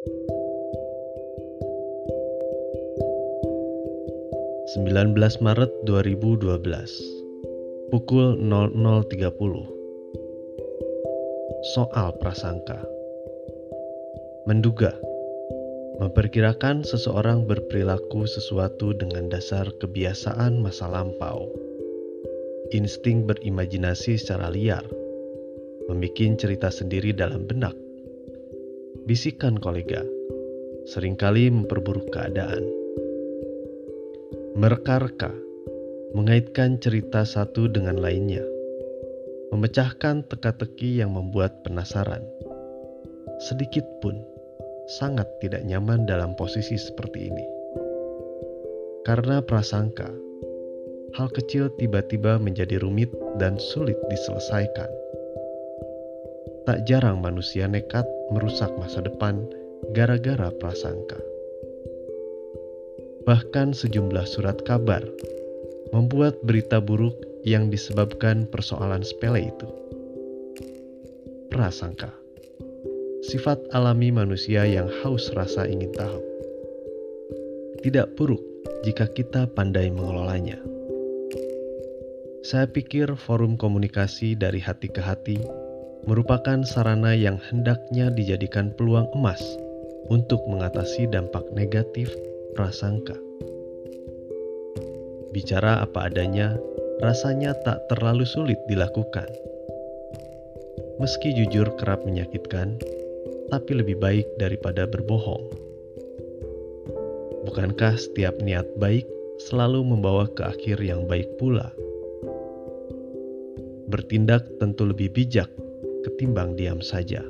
19 Maret 2012 pukul 00.30 Soal prasangka. Menduga Memperkirakan seseorang berperilaku sesuatu dengan dasar kebiasaan masa lampau. Insting berimajinasi secara liar Membikin cerita sendiri dalam benak Bisikan kolega Seringkali memperburuk keadaan Mereka-reka, mengaitkan cerita satu dengan lainnya, memecahkan teka-teki yang membuat penasaran. Sedikit pun sangat tidak nyaman dalam posisi seperti ini. Karena prasangka, hal kecil tiba-tiba menjadi rumit dan sulit diselesaikan. Tak jarang manusia nekat merusak masa depan gara-gara prasangka bahkan sejumlah surat kabar, membuat berita buruk yang disebabkan persoalan sepele itu. Prasangka, sifat alami manusia yang haus rasa ingin tahu. Tidak buruk jika kita pandai mengelolanya. Saya pikir forum komunikasi dari hati ke hati merupakan sarana yang hendaknya dijadikan peluang emas untuk mengatasi dampak negatif prasangka. Bicara apa adanya rasanya tak terlalu sulit dilakukan. Meski jujur kerap menyakitkan, tapi lebih baik daripada berbohong. Bukankah setiap niat baik selalu membawa ke akhir yang baik pula? Bertindak tentu lebih bijak ketimbang diam saja.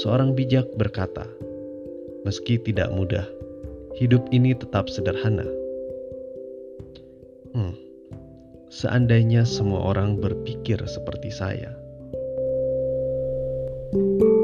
Seorang bijak berkata, "Meski tidak mudah, hidup ini tetap sederhana. Hmm, seandainya semua orang berpikir seperti saya. thank you